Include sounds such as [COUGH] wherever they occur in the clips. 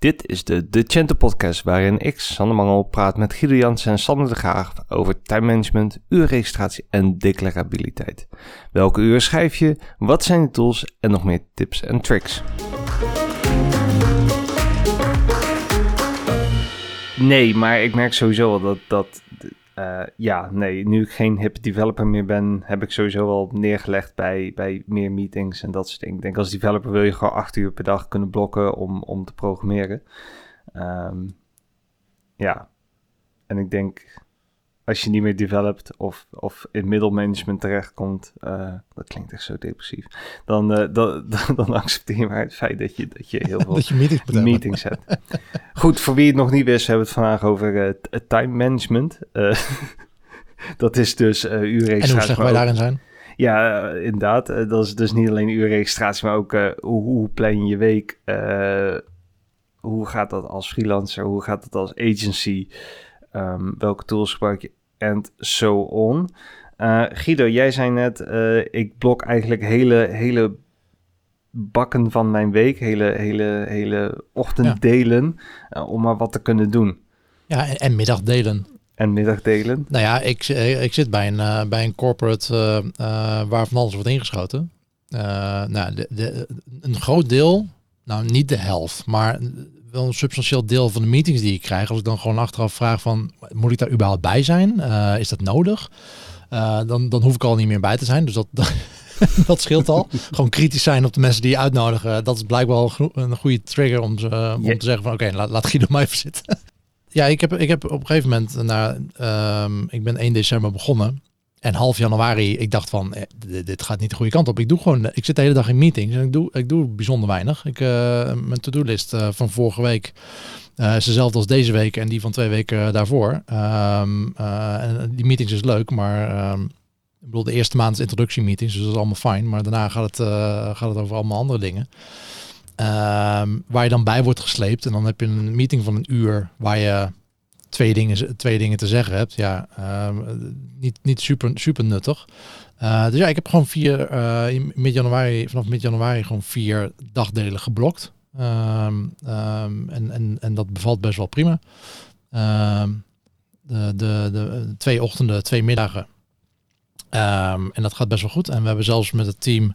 Dit is de Decente Podcast, waarin ik, Sander Mangel, praat met Guido Jansen en Sander de Graag over timemanagement, uurregistratie en declarabiliteit. Welke uren schrijf je, wat zijn de tools en nog meer tips en tricks. Nee, maar ik merk sowieso wel dat, dat uh, ja, nee, nu ik geen hip developer meer ben, heb ik sowieso wel neergelegd bij, bij meer meetings en dat soort dingen. Ik denk als developer wil je gewoon acht uur per dag kunnen blokken om, om te programmeren. Um, ja, en ik denk als je niet meer developt of, of in middelmanagement terechtkomt, uh, dat klinkt echt zo depressief, dan, uh, dan, [LAUGHS] dan, accepteer je maar het feit dat je, dat je heel [LAUGHS] veel je meetings, meetings hebt. Goed, voor wie het nog niet wist, hebben we het vandaag over uh, time management. [LAUGHS] dat is dus uurregistratie. En hoe slecht wij daarin zijn? Ja, inderdaad. dat is dus niet alleen uurregistratie, maar ook hoe, hoe plan je je week? hoe gaat dat als freelancer? Hoe gaat dat als agency? Um, welke tools gebruik je? en so on. Uh, Guido, jij zei net, uh, ik blok eigenlijk hele, hele bakken van mijn week, hele, hele, hele ochtenddelen, ja. uh, om maar wat te kunnen doen. Ja, en, en middagdelen. En middagdelen? Nou ja, ik, ik zit bij een, bij een corporate waar van alles wordt ingeschoten. nou, de, de, een groot deel, nou niet de helft, maar wel een substantieel deel van de meetings die ik krijg, als ik dan gewoon achteraf vraag van, moet ik daar überhaupt bij zijn? Uh, is dat nodig? Uh, dan, dan hoef ik al niet meer bij te zijn. Dus dat, [LAUGHS] dat, scheelt al. gewoon kritisch zijn op de mensen die je uitnodigen. Dat is blijkbaar een goede trigger om, ze, om te zeggen van, oké, okay, laat, laat Guido maar even zitten. [LAUGHS] ja, ik heb, ik heb op een gegeven moment, naar, um, ik ben 1 december begonnen. En half januari, ik dacht van, eh, dit, gaat niet de goede kant op. Ik doe gewoon, ik zit de hele dag in meetings en ik doe, ik doe bijzonder weinig. Ik, uh, mijn to-do-list uh, van vorige week is dezelfde als deze week en die van twee weken daarvoor. Um, en die meetings is leuk, maar um, ik bedoel, de eerste maand is introductiemeetings, dus dat is allemaal fijn. Maar daarna gaat het, gaat het over allemaal andere dingen. Um, waar je dan bij wordt gesleept en dan heb je een meeting van een uur waar je twee dingen, twee dingen te zeggen hebt, ja, uh, niet, niet super, super nuttig. Uh, dus ja, ik heb gewoon vier, uh, in mid januari, vanaf mid januari gewoon vier dagdelen geblokt. Um, um, en, en, en dat bevalt best wel prima. De, de, de twee ochtenden, twee middagen Um, en dat gaat best wel goed. En we hebben zelfs met het team.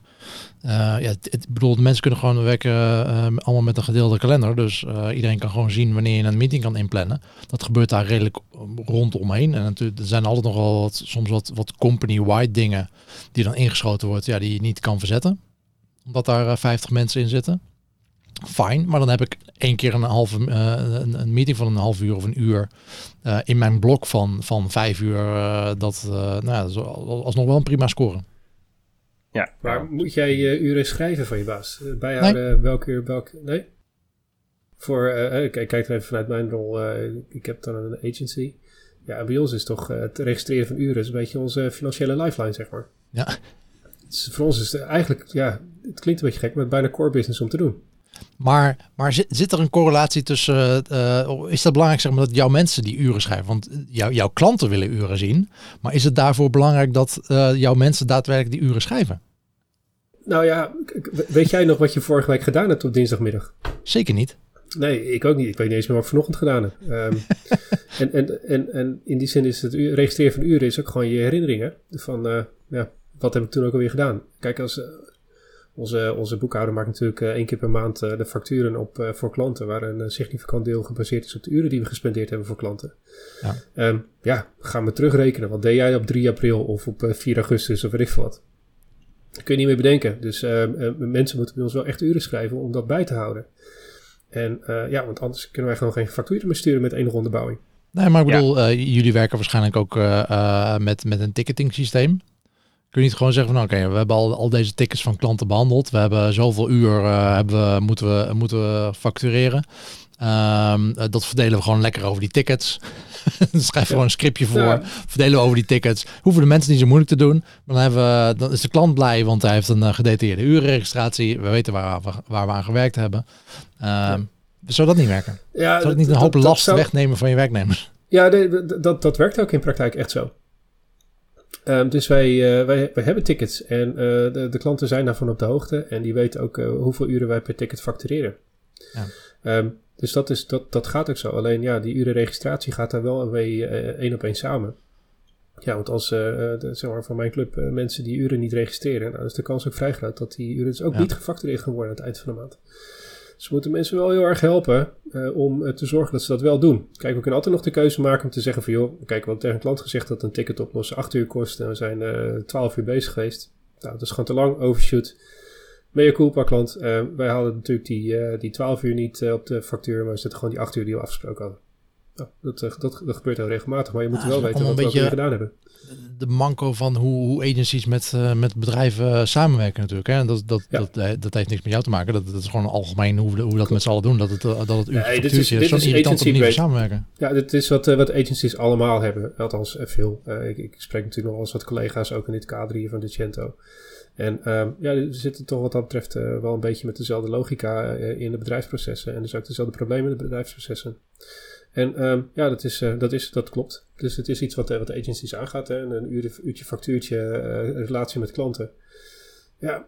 Uh, ja, het, bedoel, de mensen kunnen gewoon werken uh, allemaal met een gedeelde kalender. Dus uh, iedereen kan gewoon zien wanneer je een meeting kan inplannen. Dat gebeurt daar redelijk rondomheen. En natuurlijk, er zijn altijd nogal wat, soms wat, wat company-wide dingen die dan ingeschoten wordt, ja, die je niet kan verzetten. Omdat daar 50 mensen in zitten fijn. Maar dan heb ik één keer een halve uh, een, meeting van een half uur of een uur uh, in mijn blok van, van vijf uur. Uh, dat, nou ja, dat alsnog wel een prima score. Ja, maar moet jij je uren schrijven van je baas? Bijhouden nee. welke uur, welke... Nee? Voor, ik kijk even vanuit mijn rol. ik heb dan een agency. Ja, bij ons is toch het registreren van uren is een beetje onze financiële lifeline, zeg maar. Ja. Dus voor ons is het eigenlijk, ja, het klinkt een beetje gek, maar bijna core business om te doen. Maar, maar zit, zit er een correlatie tussen, uh, is dat belangrijk zeg maar, dat jouw mensen die uren schrijven? Want jou, jouw klanten willen uren zien, maar is het daarvoor belangrijk dat uh, jouw mensen daadwerkelijk die uren schrijven? Nou ja, weet jij nog wat je vorige week gedaan hebt op dinsdagmiddag? Zeker niet. Nee, ik ook niet. Ik weet niet eens meer wat ik vanochtend gedaan heb. Um, [LAUGHS] en, en, en, en in die zin is het registreren van uren is ook gewoon je herinneringen van, uh, ja, wat heb ik toen ook alweer gedaan? Kijk, als, onze, onze boekhouder maakt natuurlijk uh, één keer per maand uh, de facturen op uh, voor klanten, waar een significant deel gebaseerd is op de uren die we gespendeerd hebben voor klanten. Ja, um, ja gaan we terugrekenen. Wat deed jij op 3 april of op 4 augustus of weet ik veel wat? Dat kun je niet meer bedenken. Dus ehm, mensen moeten bij ons wel echt uren schrijven om dat bij te houden. En ja, want anders kunnen wij gewoon geen facturen meer sturen met enige onderbouwing. Nee, maar ik bedoel, ja. jullie werken waarschijnlijk ook met, met een ticketing systeem. Kun je niet gewoon zeggen van oké, we hebben al, al deze tickets van klanten behandeld. We hebben zoveel uur uh, hebben we, moeten, we, moeten we factureren. Um, dat verdelen we gewoon lekker over die tickets. [LAUGHS] schrijf gewoon een scriptje voor. Ja. Verdelen we over die tickets. Hoeven de mensen niet zo moeilijk te doen. Dan, hebben we, dan is de klant blij, want hij heeft een uh, gedetailleerde urenregistratie. We weten waar, we, waar we aan gewerkt hebben. Um, ja. Zou dat niet werken? Ja, zou dat niet een hoop last zou... wegnemen van je werknemers? Ja, dat, dat werkt ook in praktijk echt zo. Um, dus wij, uh, wij, wij hebben tickets en uh, de, de, klanten zijn daarvan op de hoogte en die weten ook uh, hoeveel uren wij per ticket factureren. Ja. Um, Dus dat, is, dat, dat gaat ook zo. Alleen ja, die urenregistratie gaat daar wel mee één op één samen. Ja, want als de, zeg maar, van mijn club mensen die uren niet registreren, nou, is de kans ook vrij groot dat die uren dus ook ja. niet gefactureerd gaan worden aan het eind van de maand. We moeten mensen wel heel erg helpen uh, om te zorgen dat ze dat wel doen. Kijk, we kunnen altijd nog de keuze maken om te zeggen van joh, kijk, we hebben tegen een klant gezegd dat een ticket oplossen 8 uur kost en we zijn 12 uur bezig geweest. Nou, dat is gewoon te lang, overshoot. Mea culpa klant. Uh, wij hadden natuurlijk die, uh, die 12 uur niet uh, op de factuur, maar we zetten gewoon die 8 uur die we afgesproken hadden. Nou, dat, dat, dat, gebeurt heel regelmatig, maar je moet ja, wel weten wat we beetje gedaan hebben. De manco van hoe, hoe agencies met, met bedrijven samenwerken natuurlijk. Hè? Dat, dat, ja. dat, dat heeft niks met jou te maken. Dat, dat is gewoon algemeen hoe, hoe we dat met z'n allen doen. Dat het, dat het nee, dit is, dit is irritant dat niet samenwerken. Ja, dit is wat, wat agencies allemaal hebben. Althans, veel. ik, ik spreek natuurlijk nog wel eens wat collega's ook in dit kader hier van Decento. En um, ja, we zitten toch wat dat betreft uh, wel een beetje met dezelfde logica uh, in de bedrijfsprocessen. En dus ook dezelfde problemen in de bedrijfsprocessen. En um, ja, dat, is, uh, dat, is, dat klopt. Dus het is iets wat, wat agencies aangaat. Hè? Een uur, uurtje factuurtje, relatie met klanten. Ja,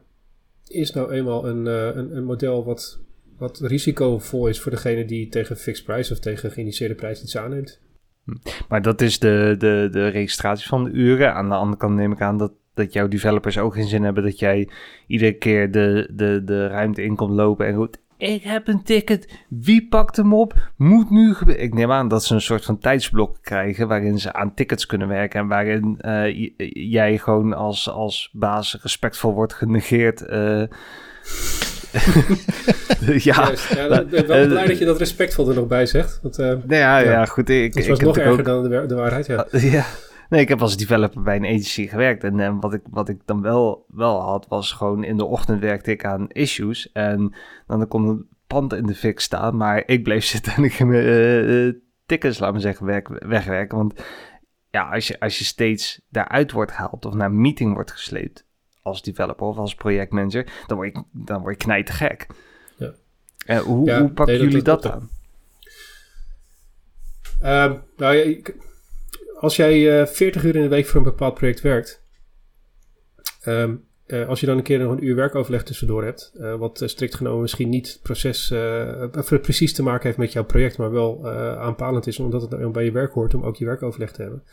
is nou eenmaal een, een, een model wat, wat risicovol is voor degene die tegen fixed price of tegen geïnitieerde prijs iets aanneemt. Hm. Maar dat is de, de, de registratie van de uren. Aan de andere kant neem ik aan dat dat jouw developers ook geen zin hebben dat jij iedere keer de, de, de ruimte in komt lopen en goed. Ik heb een ticket. Wie pakt hem op? Moet nu gebeuren. Ik neem aan dat ze een soort van tijdsblok krijgen waarin ze aan tickets kunnen werken en waarin uh, jij gewoon als, als baas respectvol wordt genegeerd. Uh, [LAUGHS] ja, ja ik ben wel blij dat je dat respectvol er nog bij zegt. Want, uh, nee, ja, ja, ja, goed. Ik, was ik nog erger ook... dan de, de, waarheid, ja. ja. Nee, ik heb als developer bij een agency gewerkt. En, en wat, ik, wat ik dan wel, wel had, was gewoon in de ochtend werkte ik aan issues. En dan kon een pand in de fik staan. Maar ik bleef [LAUGHS] zitten en ik ging uh, tickets, laat me zeggen, werk, wegwerken. Want ja, als je, als je steeds daaruit wordt gehaald of naar een meeting wordt gesleept als developer of als projectmanager, dan word je, dan word je knijtergek. Ja. Uh, hoe, ja, hoe pakken nee, jullie dat, dat, aan? Um, nou ja, ik, als jij uh, 40 uur in de week voor een bepaald project werkt, um, uh, als je dan een keer nog een uur werkoverleg tussendoor hebt, uh, wat strikt genomen misschien niet proces, precies te maken heeft met jouw project, maar wel aanpalend is omdat het bij je werk hoort om ook je werkoverleg te hebben.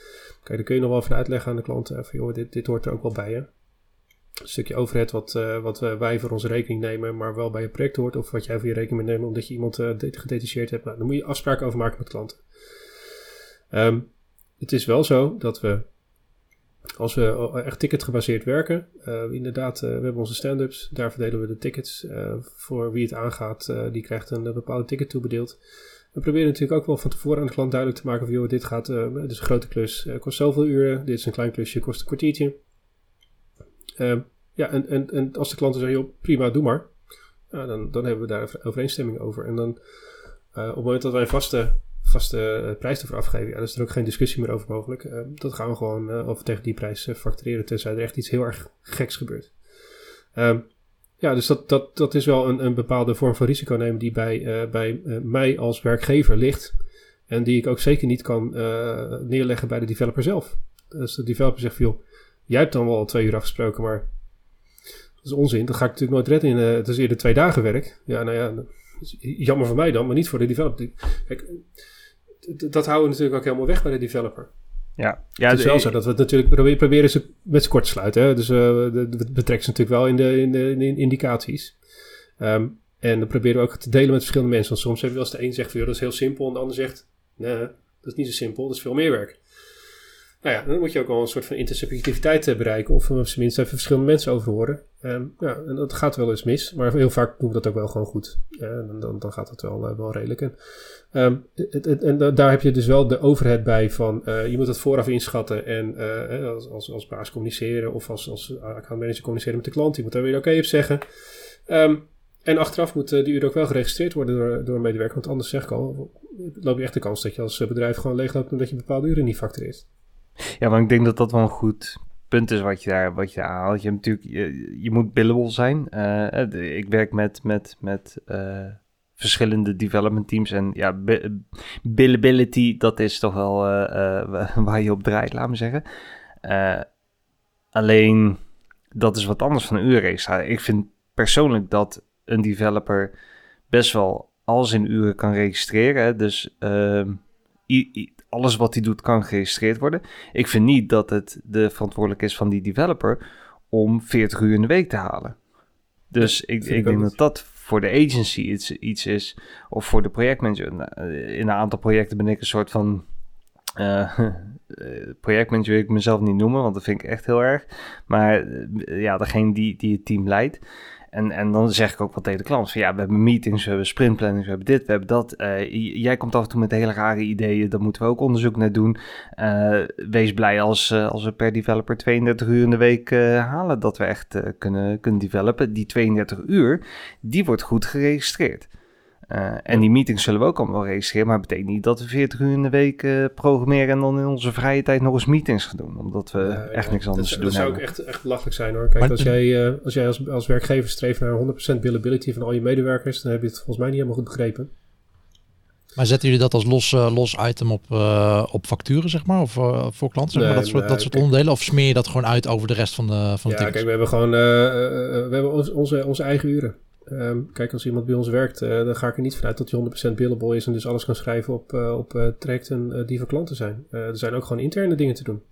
Kijk, dan kun je nog wel even uitleggen aan de klant van joh, dit, dit hoort er ook wel bij je. Een stukje overhead wat, wat wij voor onze rekening nemen, maar wel bij je project hoort, of wat jij voor je rekening moet nemen omdat je iemand gedetacheerd hebt. Nou, dan moet je afspraken over maken met klanten. Um, het is wel zo dat we, als we echt ticketgebaseerd werken, uh, inderdaad, uh, we hebben onze stand-ups, daar verdelen we de tickets. Uh, voor wie het aangaat, die krijgt een bepaalde ticket toebedeeld. We proberen natuurlijk ook wel van tevoren aan de klant duidelijk te maken van, joh, dit gaat, dit is een grote klus, kost zoveel uren, dit is een klein klusje, kost een kwartiertje. Ehm, ja, en, en, en als de klanten zeggen, joh, prima, doe maar. dan, dan hebben we daar overeenstemming over. En dan, op het moment dat wij vaste vaste uh, prijs ervoor afgeven, ja, dan is er ook geen discussie meer over mogelijk. Uh, dat gaan we gewoon uh, over tegen die prijs factureren, tenzij er echt iets heel erg geks gebeurt. Um, ja, dus dat, dat, dat is wel een, een bepaalde vorm van risico nemen die bij, bij mij als werkgever ligt. En die ik ook zeker niet kan neerleggen bij de developer zelf. Dus de developer zegt joh, jij hebt dan wel al twee uur afgesproken, maar dat is onzin. Dat ga ik natuurlijk nooit redden in, het is eerder twee dagen werk. Ja, nou ja, jammer voor mij dan, maar niet voor de developer. Kijk, dat houden we natuurlijk ook helemaal weg bij de developer. Ja, ja het is wel zo dat we het natuurlijk proberen, proberen ze met ze kort te sluiten. Hè? Dus uh, we betrekken ze natuurlijk wel in de, in de, in de indicaties. Um, en dan proberen we ook te delen met verschillende mensen. Want soms hebben we als de een zegt dat is heel simpel. En de ander zegt, nee, dat is niet zo simpel, dat is veel meer werk. Nou ja, dan moet je ook wel een soort van intersubjectiviteit uh, bereiken. Of op zijn minst even verschillende mensen over horen. Um, ja, en dat gaat wel eens mis. Maar heel vaak doen we dat ook wel gewoon goed. Uh, dan, dan, gaat het wel, uh, wel redelijk. En Um, en daar heb je dus wel de overheid bij van uh, je moet het vooraf inschatten en uh, als, als, als baas communiceren of als, als accountmanager communiceren met de klant. Je moet daar weer oké op zeggen. Um, en achteraf moet uh, die uur ook wel geregistreerd worden door, door een medewerker, want anders zeg ik al, loop je echt de kans dat je als bedrijf gewoon leegloopt omdat je bepaalde uren niet factureert. Ja, maar ik denk dat dat wel een goed punt is wat je daar, wat je haalt. Je, je moet billable zijn. ik werk met, met, met verschillende development teams. En ja, billability, dat is toch wel uh, uh, [LAUGHS] waar je op draait, laat me zeggen. Uh, alleen, dat is wat anders van een uurregistratie. Ik vind persoonlijk dat een developer best wel al zijn uren kan registreren. Dus ehm, alles wat hij doet kan geregistreerd worden. Ik vind niet dat het de verantwoordelijk is van die developer om 40 uur in de week te halen. Dus ik, ik, denk dat dat voor de agency iets, iets is, of voor de projectmanager. In een aantal projecten ben ik een soort van uh, [LAUGHS] projectmanager wil ik mezelf niet noemen, want dat vind ik echt heel erg. Maar ja, degene die, die het team leidt. En, en dan zeg ik ook wat tegen de klant. Van ja, we hebben meetings, we hebben sprintplanning, we hebben dit, we hebben dat. Uh, jij komt af en toe met hele rare ideeën. Daar moeten we ook onderzoek naar doen. Uh, wees blij als, uh, als we per developer 32 uur in de week halen. Dat we echt kunnen, kunnen developen. Die 32 uur, die wordt goed geregistreerd. Uh, en die meetings zullen we ook allemaal registreren, maar het betekent niet dat we 40 uur in de week uh, programmeren en dan in onze vrije tijd nog eens meetings gaan doen, omdat we ja, echt ja, niks anders dat, te doen Dat zou ook echt, echt belachelijk zijn hoor. Kijk, maar als, jij, uh, als jij als, als werkgever streeft naar 100% billability van al je medewerkers, dan heb je het volgens mij niet helemaal goed begrepen. Maar zetten jullie dat als los, los item op, op facturen, zeg maar? Of voor klanten, zeg maar? dat, soort, nee, dat soort onderdelen? Of smeer je dat gewoon uit over de rest van de, van ja, de kijk, we hebben gewoon we hebben onze, onze eigen uren. Um, kijk, als iemand bij ons werkt, uh, dan ga ik er niet vanuit dat hij 100% billable is en dus alles kan schrijven op, uh, op uh, trajecten die voor klanten zijn. er zijn ook gewoon interne dingen te doen.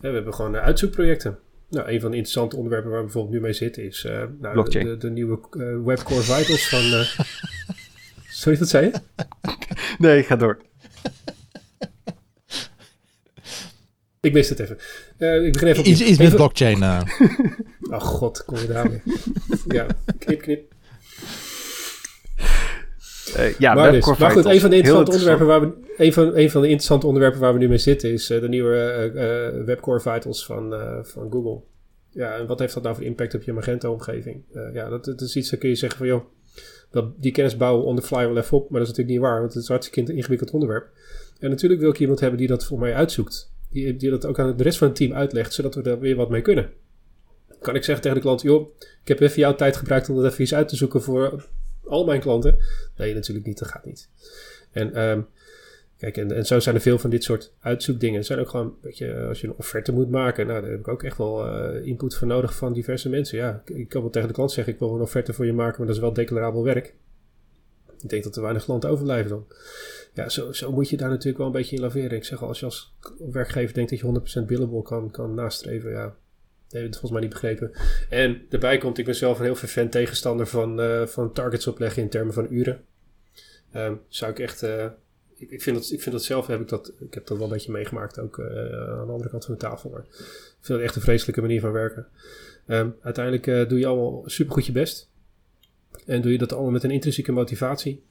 we hebben gewoon uitzoekprojecten. Nou, een van de interessante onderwerpen waar we bijvoorbeeld nu mee zitten is nou, de, de, de, nieuwe Webcore Vitals van. [LAUGHS] Sorry, wat zei je? nee, ga door. Ik mis het even. Ik begin even. Iets, iets met blockchain. [LAUGHS] oh god, kom je daar weer. ja, knip, knip. Uh, ja, maar, dus, maar goed, een van de interessante onderwerpen waar we een van, een van de interessante onderwerpen waar we nu mee zitten is uh, de nieuwe uh, Webcore Vitals van, van Google. Ja, en wat heeft dat nou voor impact op je Magento-omgeving? ja, dat, dat, is iets, dat kun je zeggen van, joh, dat, die kennis bouwen on the fly wel even op, maar dat is natuurlijk niet waar, want het is een hartstikke ingewikkeld onderwerp. En natuurlijk wil ik iemand hebben die dat voor mij uitzoekt. Die, dat ook aan de rest van het team uitlegt, zodat we daar weer wat mee kunnen kan ik zeggen tegen de klant: joh, ik heb even jouw tijd gebruikt om dat even iets uit te zoeken voor al mijn klanten. Nee, natuurlijk niet, dat gaat niet. En um, kijk, en, en zo zijn er veel van dit soort uitzoekdingen. Er zijn ook gewoon, weet je, als je een offerte moet maken, nou, daar heb ik ook echt wel uh, input voor nodig van diverse mensen. Ja, ik kan wel tegen de klant zeggen: ik wil een offerte voor je maken, maar dat is wel declarabel werk. Ik denk dat er weinig klanten overblijven dan. Ja, zo, zo moet je daar natuurlijk wel een beetje in laveren. Ik zeg al, als je als werkgever denkt dat je 100% billable kan, kan nastreven, ja, Nee, dat volgens mij niet begrepen. En daarbij komt, ik ben zelf een heel vervent tegenstander van, uh, van targets opleggen in termen van uren. Um, zou ik echt. Uh, ik, ik, vind dat, ik vind dat zelf, heb ik, dat, ik heb dat wel een beetje meegemaakt ook uh, aan de andere kant van de tafel. Ik vind dat echt een vreselijke manier van werken. Um, uiteindelijk doe je allemaal supergoed je best. En doe je dat allemaal met een intrinsieke motivatie.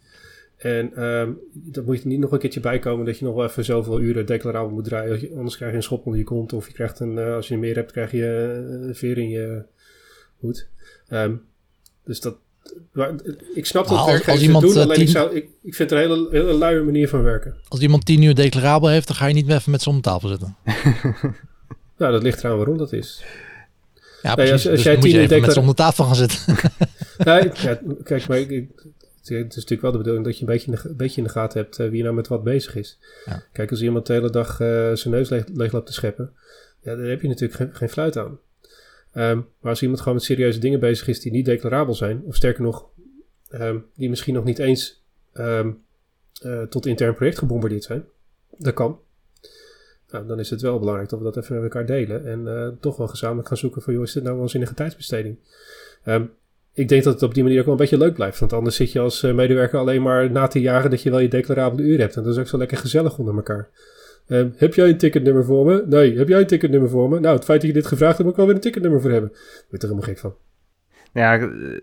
En um, dat moet je niet nog een keertje bijkomen dat je nog wel even zoveel uren declarabel moet draaien. Anders krijg je een schop onder je kont. Of je krijgt een, uh, als je meer hebt, krijg je een veer in je hoed. Um, dus dat, ik snap dat werkgevers als iemand, doen, uh, alleen tien... ik, zou, ik, ik vind het een hele, hele luie manier van werken. Als iemand tien uur declarabel heeft, dan ga je niet meer even met z'n om tafel zitten. [LAUGHS] nou, dat ligt eraan waarom dat is. Ja, precies. Nee, als, als dus jij tien uur declara- met z'n om de tafel gaan zitten. [LAUGHS] nee, ja, kijk, maar ik, het is natuurlijk wel de bedoeling dat je een beetje in de, beetje in de gaten hebt uh, wie nou met wat bezig is. Ja. Kijk, als iemand de hele dag uh, zijn neus leeg, leeg loopt te scheppen, ja, daar heb je natuurlijk geen, geen fluit aan. Um, maar als iemand gewoon met serieuze dingen bezig is die niet declarabel zijn, of sterker nog, um, die misschien nog niet eens um, uh, tot intern project gebombardeerd zijn, dat kan. Nou, dan is het wel belangrijk dat we dat even met elkaar delen en toch wel gezamenlijk gaan zoeken van, joh, is dit nou wel een zinnige tijdsbesteding? Ik denk dat het op die manier ook wel een beetje leuk blijft. Want anders zit je als eh, medewerker alleen maar na te jagen dat je wel je declarabele uur hebt. En dat is ook zo lekker gezellig onder elkaar. Uh, heb jij een ticketnummer voor me? Nee. Heb jij een ticketnummer voor me? Nou, het feit dat je dit gevraagd hebt, moet ik wel weer een ticketnummer voor hebben. Ben er helemaal gek van. Nou ja,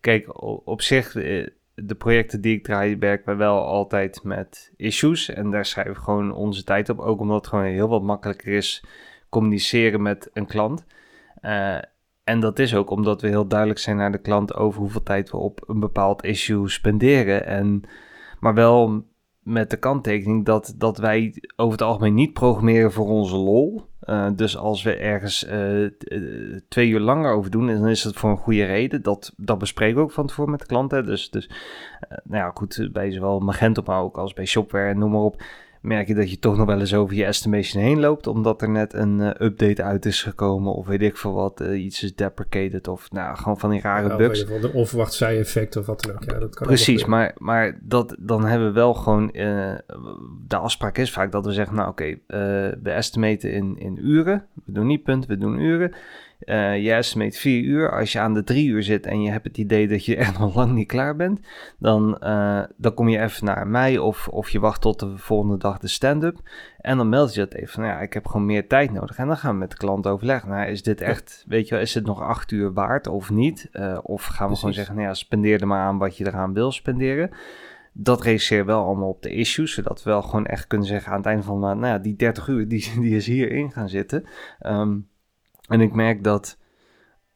kijk, op zich, eh, de projecten die ik draai, werken we wel altijd met issues. En daar schrijven we gewoon onze tijd op. Ook omdat het gewoon heel wat makkelijker is communiceren met een klant. Uh, en dat is ook omdat we heel duidelijk zijn naar de klant over hoeveel tijd we op een bepaald issue spenderen. En, maar wel met de kanttekening dat, dat wij over het algemeen niet programmeren voor onze lol. Uh, dus als we ergens uh, twee uur langer over doen, dan is het voor een goede reden. Dat, dat bespreken we ook van tevoren met de klanten. Dus, dus nou ja, goed, bij zowel Magento, maar ook als bij Shopware en noem maar op merk je dat je toch nog wel eens over je estimation heen loopt, omdat er net een uh, update uit is gekomen, of weet ik veel wat, uh, iets is deprecated, of nou, gewoon van die rare Ja, bugs. Of een onverwacht zij-effect of wat dan ook. Ja, dat kan Precies, maar, maar dat, dan hebben we wel gewoon. eh, de afspraak is vaak dat we zeggen: Nou, oké, eh, we estimaten in, in uren. We doen niet punten, we doen uren. Eh je estimate vier uur. Als je aan de drie uur zit en je hebt het idee dat je [LAUGHS] echt nog lang niet klaar bent, dan, eh, dan kom je even naar mij of, of je wacht tot de volgende dag de stand-up. En dan meld je dat even van ja, ik heb gewoon meer tijd nodig. En dan gaan we met de klant overleggen. Nou, is dit echt, weet je wel, is het nog acht uur waard of niet? Eh, of gaan we gewoon zeggen, nou ja, spendeer er maar aan wat je eraan wil spenderen. Dat registreer wel allemaal op de issues, zodat we wel gewoon echt kunnen zeggen aan het einde van de maand, nou ja, die 30 uur, die, [LAUGHS] die is hierin gaan zitten. Ehm, en ik merk dat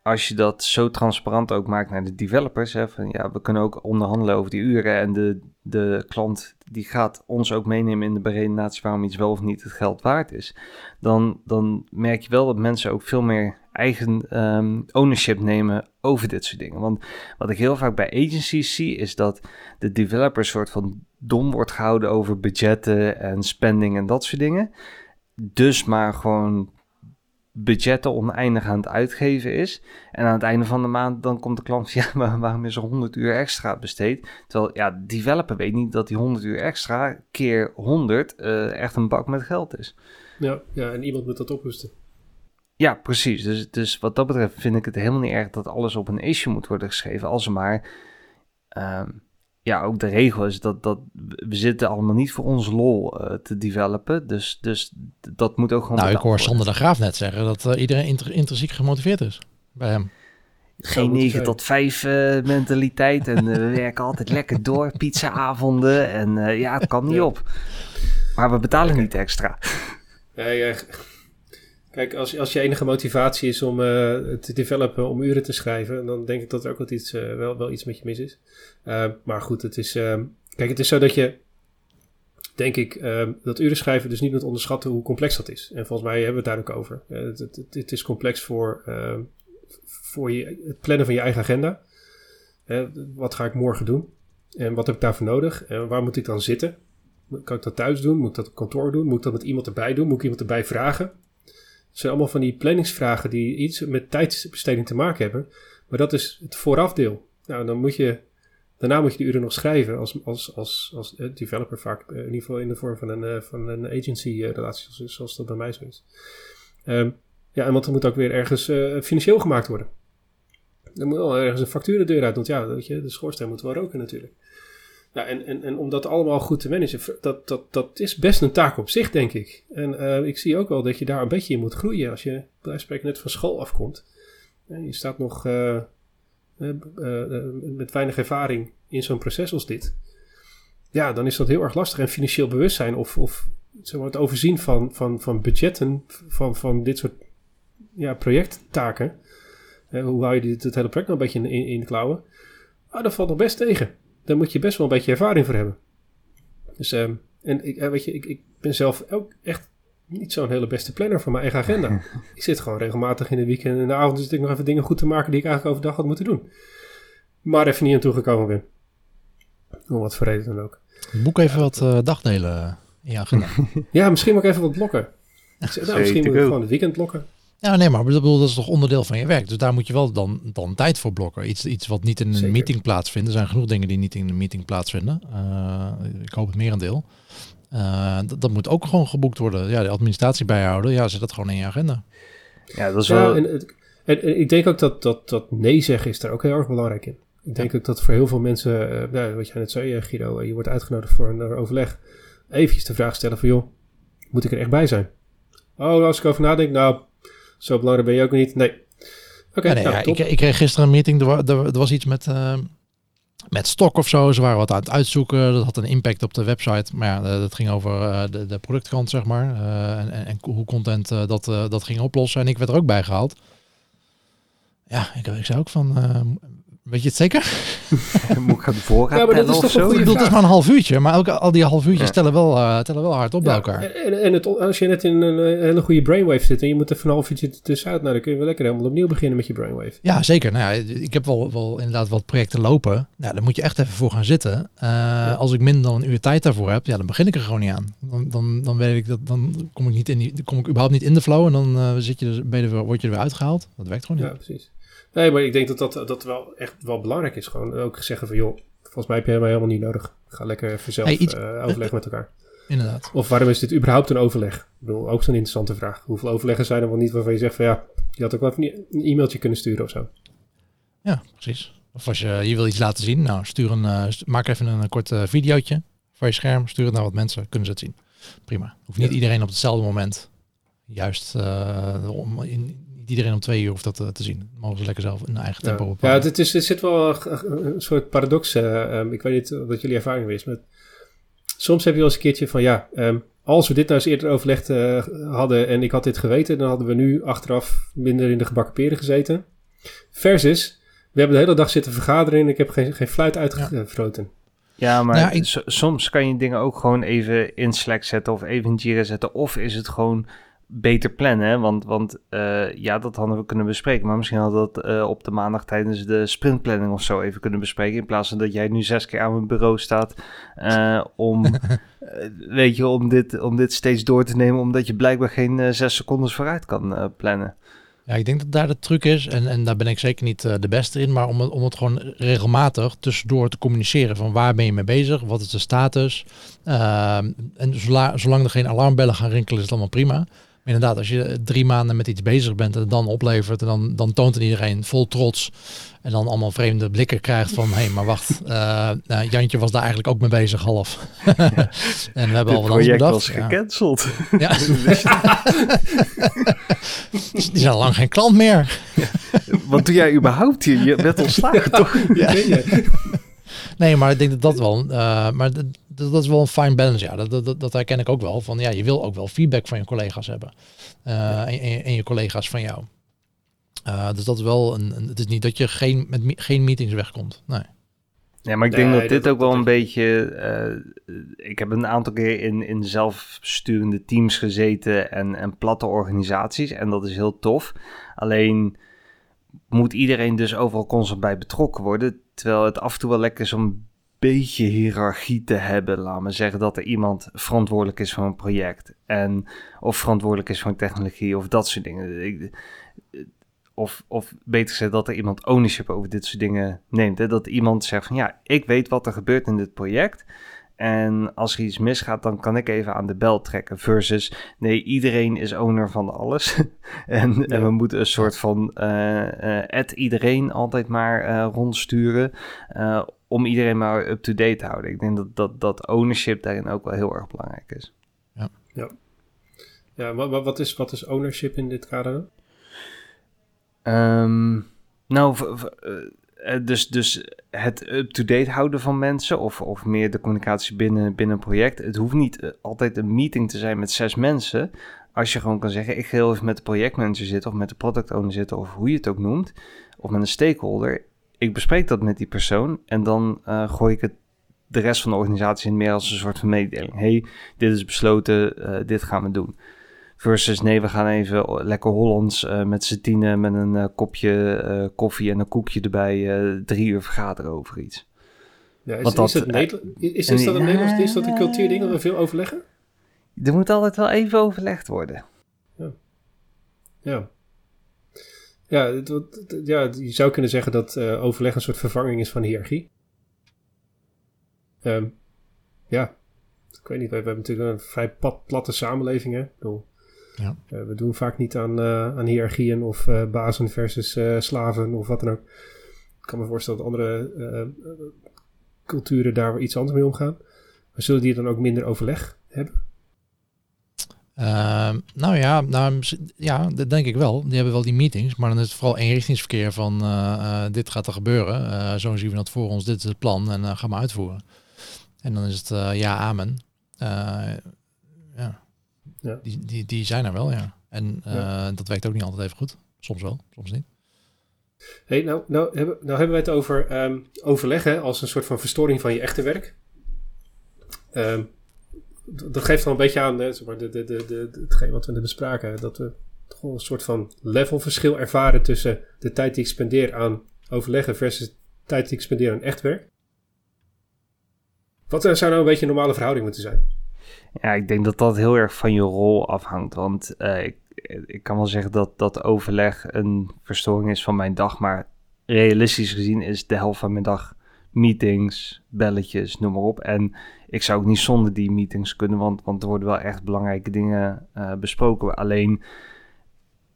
als je dat zo transparant ook maakt naar de developers, hè, van ja, we kunnen ook onderhandelen over die uren en de, de klant die gaat ons ook meenemen in de beredenatie waarom iets wel of niet het geld waard is, dan, dan merk je wel dat mensen ook veel meer eigen ehm, ownership nemen over dit soort dingen. Want wat ik heel vaak bij agencies zie, is dat de developer soort van dom wordt gehouden over budgetten en spending en dat soort dingen. Dus maar gewoon budgetten oneindig aan het uitgeven is. En aan het einde van de maand dan komt de klant van, [LAUGHS] ja, maar waarom is er 100 uur extra besteed? Terwijl, ja, developer weet niet dat die 100 uur extra keer 100 eh, echt een bak met geld is. Ja, ja, en iemand moet dat oprusten. Ja, precies. Dus, dus wat dat betreft vind ik het helemaal niet erg dat alles op een issue moet worden geschreven. Als er maar, ehm, ja, ook de regel is dat, dat we zitten allemaal niet voor ons lol eh, te developen. Dus, dus dat moet ook gewoon Nou, ik hoor. Sander de Graaf net zeggen dat eh, iedereen inter- intrinsiek gemotiveerd is bij hem. Geen moeten 9 zijn. tot 5 eh, mentaliteit. En we [LAUGHS] werken altijd lekker door. Pizzaavonden. En eh, ja, het kan niet Ja. op. Maar we betalen Ja, niet extra. Ja, ja. Kijk, als, als je enige motivatie is om eh, te developen, om uren te schrijven, dan denk ik dat er ook wel iets, eh, wel, wel iets met je mis is. Eh, maar goed, het is. kijk, het is zo dat je. Denk ik dat uren schrijven dus niet moet onderschatten hoe complex dat is. En volgens mij hebben we het daar ook over. Het, het, het- is complex voor, voor je, het plannen van je eigen agenda. Wat ga ik morgen doen? En wat heb ik daarvoor nodig? En waar moet ik dan zitten? Kan ik dat thuis doen? Moet ik dat op kantoor doen? Moet ik dat met iemand erbij doen? Moet ik iemand erbij vragen? Het zijn allemaal van die planningsvragen die iets met tijdsbesteding te maken hebben. Maar dat is het voorafdeel. Nou, dan moet je, daarna moet je de uren nog schrijven als, als, als, als eh, developer vaak. eh, in ieder geval in de vorm van een, eh, van een agency relatie, zoals, dat bij mij zo is. Ehm, ja, en want er moet ook weer ergens financieel gemaakt worden. Er moet wel ergens een factuur de deur uit, want ja, weet je, de schoorsteen moet wel roken natuurlijk. Nou, en, en, en om dat allemaal goed te managen, dat, dat, dat is best een taak op zich, denk ik. En eh, ik zie ook wel dat je daar een beetje in moet groeien als je, bij net van school afkomt. Je staat nog eh, eh, met weinig ervaring in zo'n proces als dit. Ja, dan is dat heel erg lastig. En financieel bewustzijn of, of het overzien van, van, van budgetten van, van dit soort ja, projecttaken. Hoe hou je dit, het hele project nou een beetje in, klauwen? Ah, dat valt nog best tegen. Daar moet je best wel een beetje ervaring voor hebben. Dus, ehm, en ik, eh, weet je, ik, ik ben zelf ook echt niet zo'n hele beste planner voor mijn eigen agenda. [LAUGHS] ik zit gewoon regelmatig in de weekend en in de avond zit ik nog even dingen goed te maken die ik eigenlijk overdag had moeten doen. Maar even niet aan toegekomen ben. Om wat voor reden dan ook. Boek even wat eh, dagdelen in je agenda. [LAUGHS] Ja, misschien moet ik even wat blokken. Nou, misschien moet ik ook. gewoon het weekend blokken. Ja, nee, maar bedoel, dat is toch onderdeel van je werk. Dus daar moet je wel dan, dan tijd voor blokken. Iets, iets wat niet in een Zeker. meeting plaatsvindt. Er zijn genoeg dingen die niet in een meeting plaatsvinden. Eh, ik hoop het merendeel. Eh dat, dat moet ook gewoon geboekt worden. Ja, de administratie bijhouden. Ja, zet dat gewoon in je agenda. Ja, dat is Ja, wel... en, en, en ik denk ook dat, dat, dat nee zeggen is daar ook heel erg belangrijk in. Ik denk ook dat voor heel veel mensen, eh, nou, wat jij net zei eh, Guido, eh, je wordt uitgenodigd voor een eh, overleg. Eventjes de vraag stellen van joh, moet ik er echt bij zijn? Oh, als ik over nadenk, nou, zo belangrijk ben je ook niet. Nee. Oké, Ja, nee, nou, ja, ik, ik kreeg gisteren een meeting. Er, wa- er, er was iets met, eh, met stok of zo. Ze waren wat aan het uitzoeken. Dat had een impact op de website. Maar ja, eh, dat ging over eh, de, de productkant, zeg maar. En, en, hoe content dat, dat ging oplossen. En ik werd er ook bij gehaald. Ja, ik, ik zei ook van... Weet je het zeker? [LAUGHS] Moet ik gaan voorraad Ja, maar dat is of toch een zo? Ik goede bedoel, het is maar een half uurtje, maar ook al die half uurtjes Ja. tellen, wel, eh, tellen wel hard op bij Ja, elkaar. En, en het, als je net in een eh, hele goede brainwave zit en je moet even een half uurtje tussenuit, nou, dan kun je wel lekker helemaal opnieuw beginnen met je brainwave. Ja, zeker. Nou ja, ik heb wel, wel inderdaad wat projecten lopen. Ja, daar moet je echt even voor gaan zitten. Eh, Als ik minder dan een uur tijd daarvoor heb, ja, dan begin ik er gewoon niet aan. Dan, dan, dan weet ik dat, dan kom ik niet in die, dan kom ik überhaupt niet in de flow en dan eh, zit je dus, ben je er, weer- word je er weer uitgehaald. Dat werkt gewoon Ja, niet. precies. Nee, maar ik denk dat dat, dat wel echt wel belangrijk is. Gewoon ook zeggen van, joh, volgens mij heb je mij helemaal niet nodig. Ga lekker even zelf Hey, iets- eh, overleggen met elkaar. Inderdaad. Of waarom is dit überhaupt een overleg? Ik bedoel, ook zo'n interessante vraag. Hoeveel overleggen zijn er wel niet waarvan je zegt van, ja, je had ook wel even een e-mailtje kunnen sturen of zo. Ja, precies. Of als je, je wil iets laten zien, nou stuur een, eh, maak even een, kort eh, videootje van je scherm, stuur het naar wat mensen, kunnen ze het zien. Prima. Hoeft niet Ja. iedereen op hetzelfde moment. Juist, eh, om, in, niet iedereen om twee uur hoeft dat eh, te zien. Mogen ze lekker zelf in hun eigen tempo Ja, bepalen. ja het, is, het zit wel een, een soort paradox. eh, ehm, ik weet niet wat jullie ervaring is. Maar soms heb je wel eens een keertje van ja, ehm, als we dit nou eens eerder overlegd eh, hadden en ik had dit geweten, dan hadden we nu achteraf minder in de gebakken peren gezeten. Versus, we hebben de hele dag zitten vergaderen en ik heb geen, geen fluit uitgefroten. Ja, maar Nou ja, ik- so- soms kan je dingen ook gewoon even in Slack zetten of even in Jira zetten. Of is het gewoon beter plannen? Want, want eh, ja, dat hadden we kunnen bespreken. Maar misschien hadden we dat eh, op de maandag tijdens de sprintplanning of zo even kunnen bespreken. In plaats van dat jij nu zes keer aan mijn bureau staat eh, om, [LAUGHS] weet je, om dit, om dit steeds door te nemen. Omdat je blijkbaar geen zes seconden vooruit kan plannen. Ja, ik denk dat daar de truc is, en, en daar ben ik zeker niet de beste in, maar om het, om het gewoon regelmatig tussendoor te communiceren van waar ben je mee bezig, wat is de status. En zola- zolang er geen alarmbellen gaan rinkelen is het allemaal prima. Maar inderdaad, als je drie maanden met iets bezig bent en het dan oplevert, en dan, dan toont het iedereen vol trots en dan allemaal vreemde blikken krijgt van, hé, maar wacht, [LAUGHS] eh, nou, Jantje was daar eigenlijk ook mee bezig half. [LAUGHS] [LAUGHS] en we hebben Dit al wat anders project bedacht. was Ja. gecanceld. Ja. Die zijn al lang geen klant meer. Wat doe jij überhaupt hier? Je bent ontslagen, toch? Ja. Nee, maar ik denk dat dat wel, eh, maar dat, dat is wel een fine balance. Ja, dat, dat, dat, dat herken ik ook wel. Van ja, je wil ook wel feedback van je collega's hebben. Eh, en, en, en je collega's van jou. Eh, dus dat is wel een, een- Het is niet dat je geen, met me- geen meetings wegkomt. Nee. Ja, maar ik Nee, denk dat dit dat- ook wel dat- een beetje. eh, ik heb een aantal keer in, in zelfsturende teams gezeten en, en platte organisaties. En dat is heel tof. Alleen moet iedereen dus overal constant bij betrokken worden. Terwijl het af en toe wel lekker is om beetje hiërarchie te hebben. Laat me zeggen dat er iemand verantwoordelijk is voor een project. En, of verantwoordelijk is voor een technologie of dat soort dingen. Ik, of, of beter gezegd, dat er iemand ownership over dit soort dingen neemt. Hè? Dat iemand zegt van ja, ik weet wat er gebeurt in dit project. En als er iets misgaat, dan kan ik even aan de bel trekken. Versus, nee, iedereen is owner van alles. [LAUGHS] en, Ja. en we moeten een soort van eh eh at iedereen altijd maar eh, rondsturen. Om iedereen maar up-to-date te houden. Ik denk dat, dat, dat ownership daarin ook wel heel erg belangrijk is. Ja, wat, wat, wat is, wat is ownership in dit kader? Ehm, nou, v- v- eh, eh, dus, dus het up-to-date houden van mensen of, of meer de communicatie binnen, binnen een project. Het hoeft niet eh, altijd een meeting te zijn met zes mensen. Als je gewoon kan zeggen, ik ga heel even met de projectmanager zitten of met de product owner zitten of hoe je het ook noemt. Of met een stakeholder. Ik bespreek dat met die persoon en dan eh, gooi ik het de rest van de organisatie in meer als een soort van mededeling. hey, dit is besloten, eh, dit gaan we doen. Versus nee, we gaan even lekker Hollands eh, met z'n tienen met een kopje koffie en een koekje erbij drie uur vergaderen over iets. Ja, is, Want is, dat, is, dat een. Nederlands is dat een cultuurding dat we veel overleggen? Er moet altijd wel even overlegd worden. Ja. Ja, het, wat- het- ja, je zou kunnen zeggen dat eh, overleg een soort vervanging is van hiërarchie. Ehm, ja, ik weet niet, we hebben natuurlijk een vrij plat, platte samenleving. Hè? Bedoel, Ja. eh, we doen vaak niet aan, eh, aan hiërarchieën of bazen versus slaven of wat dan ook. Ik kan me voorstellen dat andere culturen daar iets anders mee omgaan. Maar zullen die dan ook minder overleg hebben? Ehm, nou ja, nou, ja, dat denk ik wel. Die hebben wel die meetings, maar dan is het vooral eenrichtingsverkeer van eh, eh, dit gaat er gebeuren. Eh, zo zien we dat voor ons, dit is het plan en uh, ga maar uitvoeren. En dan is het ja, amen. Ja. Ja. Die, die, die zijn er wel, ja. En Ja. dat werkt ook niet altijd even goed. Soms wel, soms niet. Hey, nou, nou, hebben, nou hebben we het over ehm, overleggen als een soort van verstoring van je echte werk. Ehm, dat geeft dan een beetje aan zeg maar, de, de, de, hetgeen wat we net bespraken. Dat we toch een soort van levelverschil ervaren tussen de tijd die ik spendeer aan overleggen versus de tijd die ik spendeer aan echt werk. Wat zou nou een beetje een normale verhouding moeten zijn? Ja, ik denk dat dat heel erg van je rol afhangt. Want uh, ik, ik kan wel zeggen dat dat overleg een verstoring is van mijn dag. Maar realistisch gezien is de helft van mijn dag meetings, belletjes, noem maar op. En ik zou ook niet zonder die meetings kunnen, want, want er worden wel echt belangrijke dingen uh, besproken. Alleen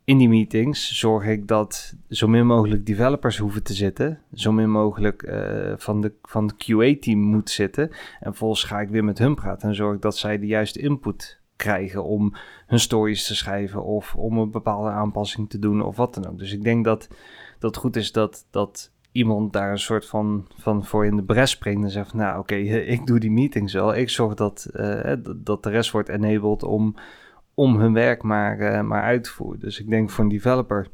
in die meetings zorg ik dat zo min mogelijk developers hoeven te zitten. Zo min mogelijk uh, van, de, van het QA-team moet zitten. En vervolgens ga ik weer met hun praten en zorg dat zij de juiste input krijgen om hun stories te schrijven of om een bepaalde aanpassing te doen of wat dan ook. Dus ik denk dat dat goed is dat, dat iemand daar een soort van, van voor in de bres springt en zegt van, nou oké, [LAUGHS] ik doe die meetings wel. Ik zorg dat, uh, dat de rest wordt enabled om om hun werk maar, uh, maar uit te voeren. Dus ik denk voor een developer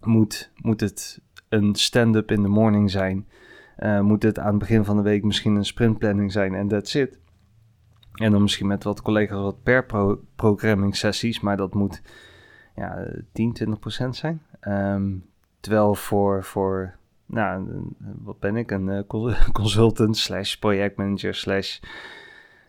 moet, moet het een stand-up in the morning zijn. Moet het aan het begin van de week misschien een sprintplanning zijn en that's it. En dan misschien met wat collega's wat per pro programming sessies, maar dat moet ja, 10, 20 procent zijn. Um, terwijl voor, voor nou, wat ben ik, een uh, [LAUGHS] consultant slash projectmanager slash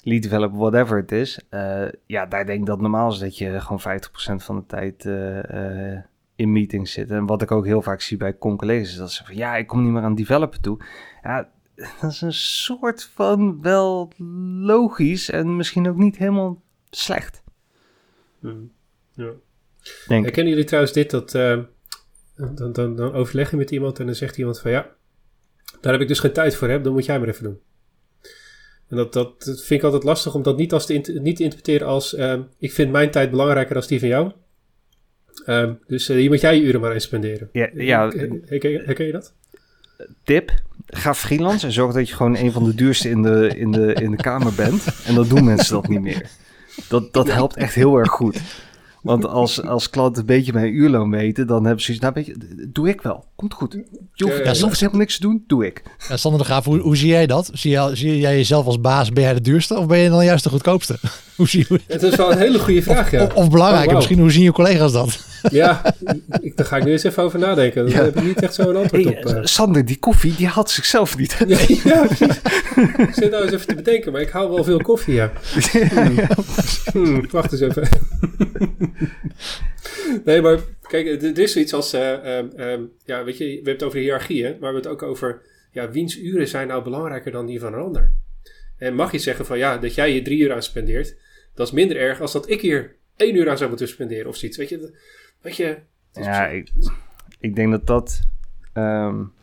lead developer, whatever het is. Uh, ja, daar denk ik dat normaal is dat je gewoon 50% van de tijd uh, uh, in meetings zit. En wat ik ook heel vaak zie bij collega's is dat ze van ja, ik kom niet meer aan developer toe. Ja, [LAUGHS] dat is een soort van wel logisch en misschien ook niet helemaal slecht. Hmm. Ja. Denk Herkennen jullie trouwens dit dat dan, dan, dan overleg je met iemand en dan zegt iemand van ja, daar heb ik dus geen tijd voor, hè, dan moet jij maar even doen. En dat, dat, vind ik altijd lastig om dat niet, als te, niet te interpreteren als um, ik vind mijn tijd belangrijker dan die van jou. Um, dus uh, hier moet jij je uren maar in spenderen. Ja, ja. Herken, herken je dat? Tip, ga freelance en zorg dat je gewoon een van de duurste in de, in de, in de kamer bent. En dan doen mensen dat niet meer. Dat, dat helpt echt heel erg goed. Want als, als klanten een beetje mijn uurloon weten, dan hebben ze zoiets, nou weet je, doe ik wel. Komt goed. Je hoeft, ja, soms helemaal niks te doen, doe ik. Ja, Sander de Graaf, hoe, hoe zie jij dat? Zie jij, zie jij jezelf als baas, ben jij de duurste of ben je dan juist de goedkoopste? [LAUGHS] hoe zie je... Het is wel een hele goede vraag, ja. Of, of belangrijker, oh, misschien hoe zien je collega's dat? Ja, ik, daar ga ik nu eens even over nadenken. Daar heb ik niet echt zo'n antwoord op. Uh. Sander, die koffie, die had zichzelf niet. ja, ja ik zit nou eens even te bedenken, maar ik hou wel veel koffie, ja. Hmm, wacht eens even. nee, maar kijk, er is zoiets als, uh, um, ja, weet je, we hebben het over hiërarchie, hè, maar we hebben het ook over, ja, wiens uren zijn nou belangrijker dan die van een ander? En mag je zeggen van, ja, dat jij je drie uur aan spendeert, dat is minder erg als dat ik hier één uur aan zou moeten spenderen of zoiets, weet je? Weet je ja, ik, ik, denk dat dat... Um...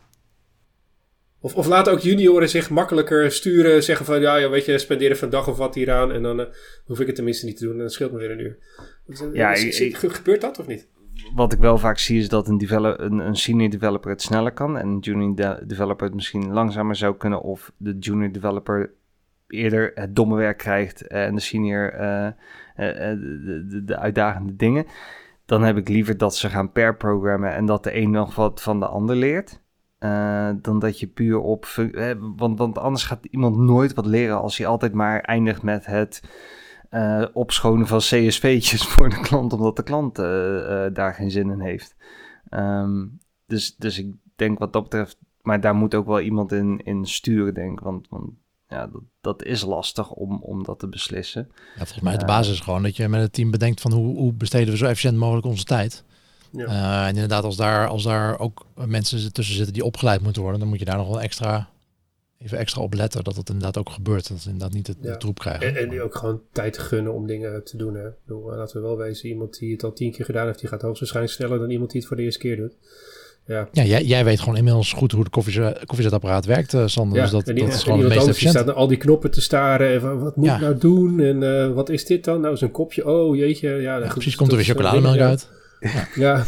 Of, of laten ook junioren zich makkelijker sturen, zeggen van, ja, ja weet je, spenderen van dag of wat hieraan en dan uh, hoef ik het tenminste niet te doen en dan scheelt me weer een uur. Ja, ik, gebeurt dat of niet? Wat ik wel vaak zie is dat een, een, een senior developer het sneller kan en een junior de developer het misschien langzamer zou kunnen of de junior developer eerder het domme werk krijgt en de senior uh, uh, de, de, de, uitdagende dingen. Dan heb ik liever dat ze gaan per programmen en dat de een nog wat van de ander leert. Uh, dan dat je puur op. want, want anders gaat iemand nooit wat leren als hij altijd maar eindigt met het uh, opschonen van CSV'tjes [LAUGHS] voor de klant, omdat de klant daar geen zin in heeft. Um, dus, dus ik denk wat dat betreft, maar daar moet ook wel iemand in, in sturen, denk ik. Want, want ja, dat, dat is lastig om, om dat te beslissen. Ja, volgens mij de basis is gewoon dat je met het team bedenkt van hoe, hoe besteden we zo efficiënt mogelijk onze tijd. Ja. Uh, en inderdaad, als daar, als daar ook mensen tussen zitten die opgeleid moeten worden, dan moet je daar nog wel extra even extra op letten dat het inderdaad ook gebeurt. Dat ze inderdaad niet het, ja. troep krijgen. En, en die ook gewoon tijd gunnen om dingen te doen. Hè. Bedoel, eh, laten we wel wezen, iemand die het al tien keer gedaan heeft, die gaat hoogstwaarschijnlijk sneller dan iemand die het voor de eerste keer doet. Ja, ja jij, jij weet gewoon inmiddels goed hoe de koffiezetapparaat werkt, uh, Sander. Ja, dus dat, dat is gewoon het meest efficiënt. staat al die knoppen te staren en van, wat moet ik nou doen? En uh, wat is dit dan? Nou, is een kopje. Oh, jeetje. Ja, precies, komt er weer chocolademelk uit. Ja. Ja.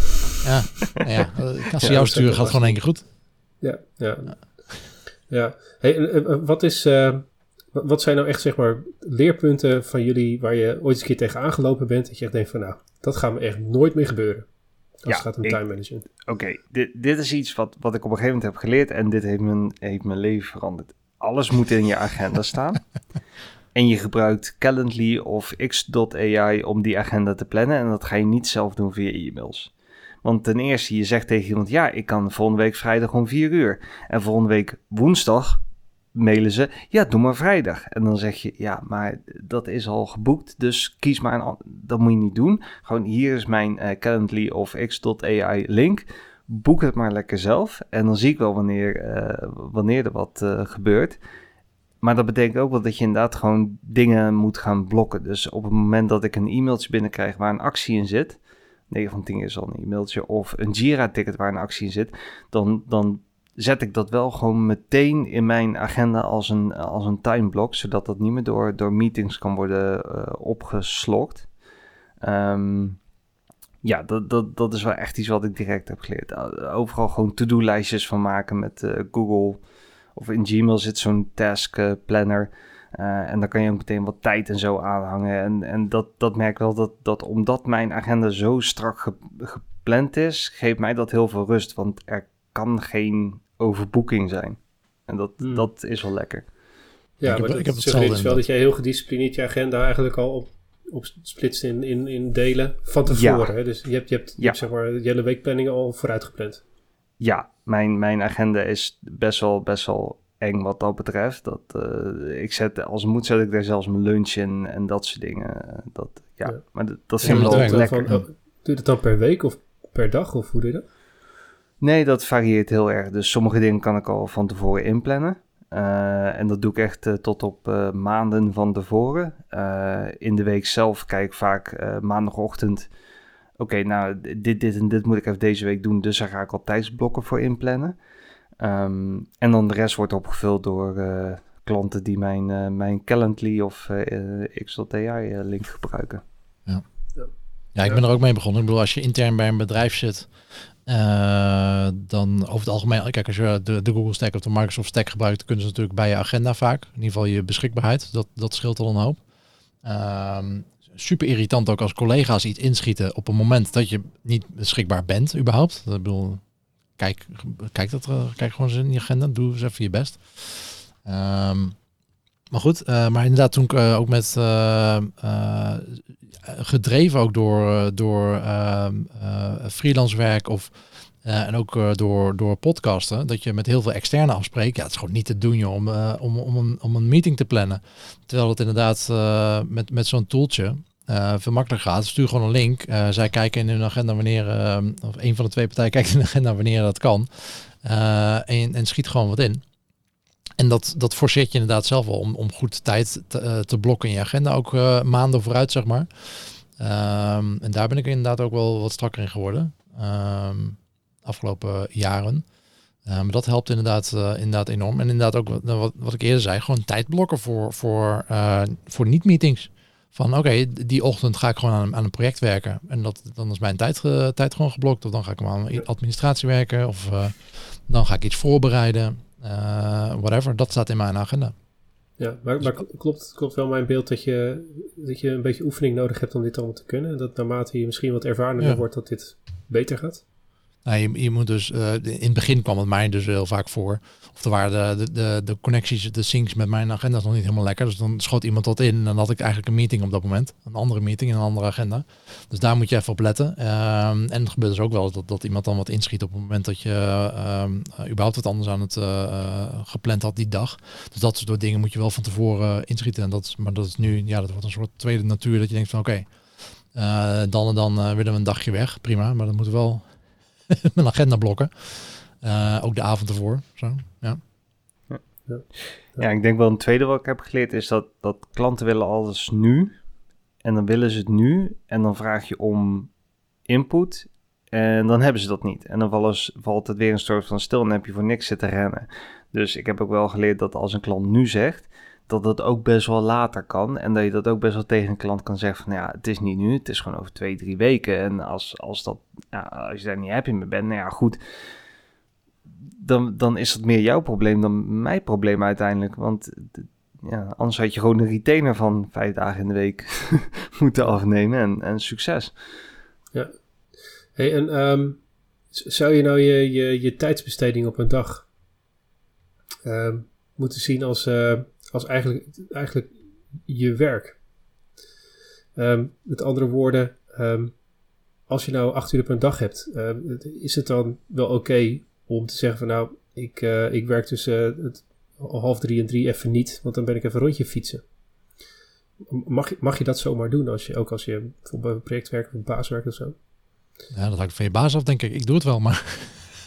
ja. ja. [LAUGHS] Als ze jou sturen, gaat het gewoon één keer goed. Ja, ja. Ja, hey, wat, is, uh, wat zijn nou echt zeg maar leerpunten van jullie waar je ooit eens een keer tegen aangelopen bent? Dat je echt denkt van nou, dat gaat me echt nooit meer gebeuren. Als Ja, het gaat om ik- time management. Oké, dit, dit is iets wat, wat ik op een gegeven moment heb geleerd en dit heeft mijn, heeft mijn leven veranderd. Alles moet in je agenda staan. [LAUGHS] En je gebruikt Calendly of X.ai om die agenda te plannen. En dat ga je niet zelf doen via e-mails. Want ten eerste, je zegt tegen iemand, ja, ik kan volgende week vrijdag om 4 uur. En volgende week woensdag mailen ze, ja, doe maar vrijdag. En dan zeg je, ja, maar dat is al geboekt, dus kies maar een Dat moet je niet doen. Gewoon, hier is mijn eh, Calendly of X.ai link. Boek het maar lekker zelf. En dan zie ik wel wanneer, eh, wanneer er wat eh, gebeurt. Maar dat betekent ook wel dat je inderdaad gewoon dingen moet gaan blokken. Dus op het moment dat ik een e-mailtje binnenkrijg waar een actie in zit, 9 van 10 is al een e-mailtje, of een Jira-ticket waar een actie in zit, dan, dan zet ik dat wel gewoon meteen in mijn agenda als een, als een timeblock, zodat dat niet meer door, door meetings kan worden eh, opgeslokt. Ehm, ja, dat, dat, dat is wel echt iets wat ik direct heb geleerd. Uh, Overal gewoon to-do-lijstjes van maken met eh, Google. Of in Gmail zit zo'n task eh, planner. En dan kan je ook meteen wat tijd en zo aanhangen. En, en dat, dat merk ik wel dat, dat omdat mijn agenda zo strak ge, gepland is, geeft mij dat heel veel rust. Want er kan geen overboeking zijn. En dat, Hmm. dat is wel lekker. Ja, Ik heb- maar dat ik heb suggereert hetzelfde dus wel dat jij heel gedisciplineerd je agenda eigenlijk al op, op splitst in, in, in delen van tevoren. Hè? Dus je hebt, je hebt, je Ja. hebt zeg maar de hele weekplanning al vooruit gepland. Ja, mijn, mijn agenda is best wel, best wel eng wat dat betreft. Dat, eh, ik zet, als het moet, zet ik daar zelfs mijn lunch in en dat soort dingen. Dat, ja, Ja. maar dat, dat Ja, vind ik wel dat Doe je lekker. van, oh, doe je dat dan per week of per dag? Of hoe doe je dat? Nee, dat varieert heel erg. Dus sommige dingen kan ik al van tevoren inplannen. Eh, en dat doe ik echt eh, tot op eh, maanden van tevoren. Eh, in de week zelf kijk ik vaak eh, maandagochtend. Oké, nou, dit, dit en dit moet ik even deze week doen. Dus daar ga ik al tijdsblokken voor inplannen. Ehm, en dan de rest wordt opgevuld door eh, klanten die mijn, eh, mijn Calendly of eh eh, XLTI eh, link gebruiken. Ja, ik ben er ook mee begonnen. Ik bedoel, als je intern bij een bedrijf zit, eh, dan over het algemeen, kijk, als je de, de Google Stack of de Microsoft Stack gebruikt, kunnen ze natuurlijk bij je agenda vaak. In ieder geval je beschikbaarheid. Dat, dat scheelt al een hoop. Ehm, super irritant ook als collega's iets inschieten op een moment dat je niet beschikbaar bent, überhaupt. Ik bedoel, kijk, kijk, dat, eh, kijk gewoon eens in je agenda. Doe eens even je best. Ehm, maar goed, eh, maar inderdaad, toen ik eh, ook met eh, gedreven ook door, door ehm, eh, freelance werk of en ook door, door podcasten, dat je met heel veel externe afspreekt. Ja, het is gewoon niet te doen joh, om, om, om, een, om een meeting te plannen. Terwijl het inderdaad met, met zo'n tooltje eh, veel makkelijker gaat. Stuur gewoon een link. Zij kijken in hun agenda wanneer, eh, of een van de twee partijen [LAUGHS] kijkt in de agenda wanneer dat kan. En, en schiet gewoon wat in. En dat, dat forceert je inderdaad zelf wel om, om goed tijd te, eh, te blokken in je agenda. Ook eh, maanden vooruit, zeg maar. Ehm, en daar ben ik inderdaad ook wel wat strakker in geworden. Ehm, afgelopen jaren. Eh, maar dat helpt inderdaad, eh, inderdaad enorm. En inderdaad ook wat, wat, wat ik eerder zei, gewoon tijd blokken voor, voor, voor niet-meetings. Van oké, die ochtend ga ik gewoon aan, aan een project werken. En dat, dan is mijn tijd, tijd gewoon geblokt. Of dan ga ik hem aan administratie werken. Of dan ga ik iets voorbereiden. Eh, whatever, dat staat in mijn agenda. Ja, maar, maar klopt, klopt wel mijn beeld dat je, dat je een beetje oefening nodig hebt om dit allemaal te kunnen? En dat naarmate je misschien wat ervarener Ja. wordt, dat dit beter gaat? Nou, je, moet dus, eh, in het begin kwam het mij dus heel vaak voor. Of er waren de, de, de, connecties, de syncs met mijn agenda nog niet helemaal lekker. Dus dan schoot iemand dat in en dan had ik eigenlijk een meeting op dat moment. Een andere meeting in een andere agenda. Dus daar moet je even op letten. Ehm, en het gebeurt dus ook wel dat, dat iemand dan wat inschiet op het moment dat je ehm, eh, überhaupt wat anders aan het eh, gepland had die dag. Dus dat soort dingen moet je wel van tevoren inschieten. En dat, maar dat is nu, ja, dat wordt een soort tweede natuur dat je denkt van oké, dan en dan willen we een dagje weg. Prima, maar dat moet wel [LAUGHS] mijn agenda blokken. Eh, ook de avond ervoor. Zo, ja. Ja, ik denk wel een tweede wat ik heb geleerd is dat, dat klanten willen alles nu. En dan willen ze het nu. En dan vraag je om input. En dan hebben ze dat niet. En dan ze- valt het weer een soort van stil en heb je voor niks zitten rennen. Dus ik heb ook wel geleerd dat als een klant nu zegt, dat dat ook best wel later kan. En dat je dat ook best wel tegen een klant kan zeggen van ja, het is niet nu, het is gewoon over twee, drie weken. En als, als, dat, als je daar niet happy mee bent, nou ja, goed. Dan, dan is dat meer jouw probleem dan mijn probleem uiteindelijk. Want ja, anders had je gewoon een retainer van vijf dagen in de week [LAUGHS] moeten afnemen en, en succes. Ja, Hey, en ehm, zou je nou je, je, je tijdsbesteding op een dag ehm, moeten zien als, eh, als eigenlijk, eigenlijk je werk? Ehm, met andere woorden, ehm, als je nou acht uur een dag hebt, ehm, is het dan wel oké om te zeggen van nou, ik, eh, ik werk tussen eh, het half drie en drie even niet, want dan ben ik even een rondje fietsen. Mag je, mag je dat zomaar doen, als je, ook als je bijvoorbeeld bij een project werkt of een baas werkt of zo? Ja, dat hangt van je baas af, denk ik. Ik doe het wel, maar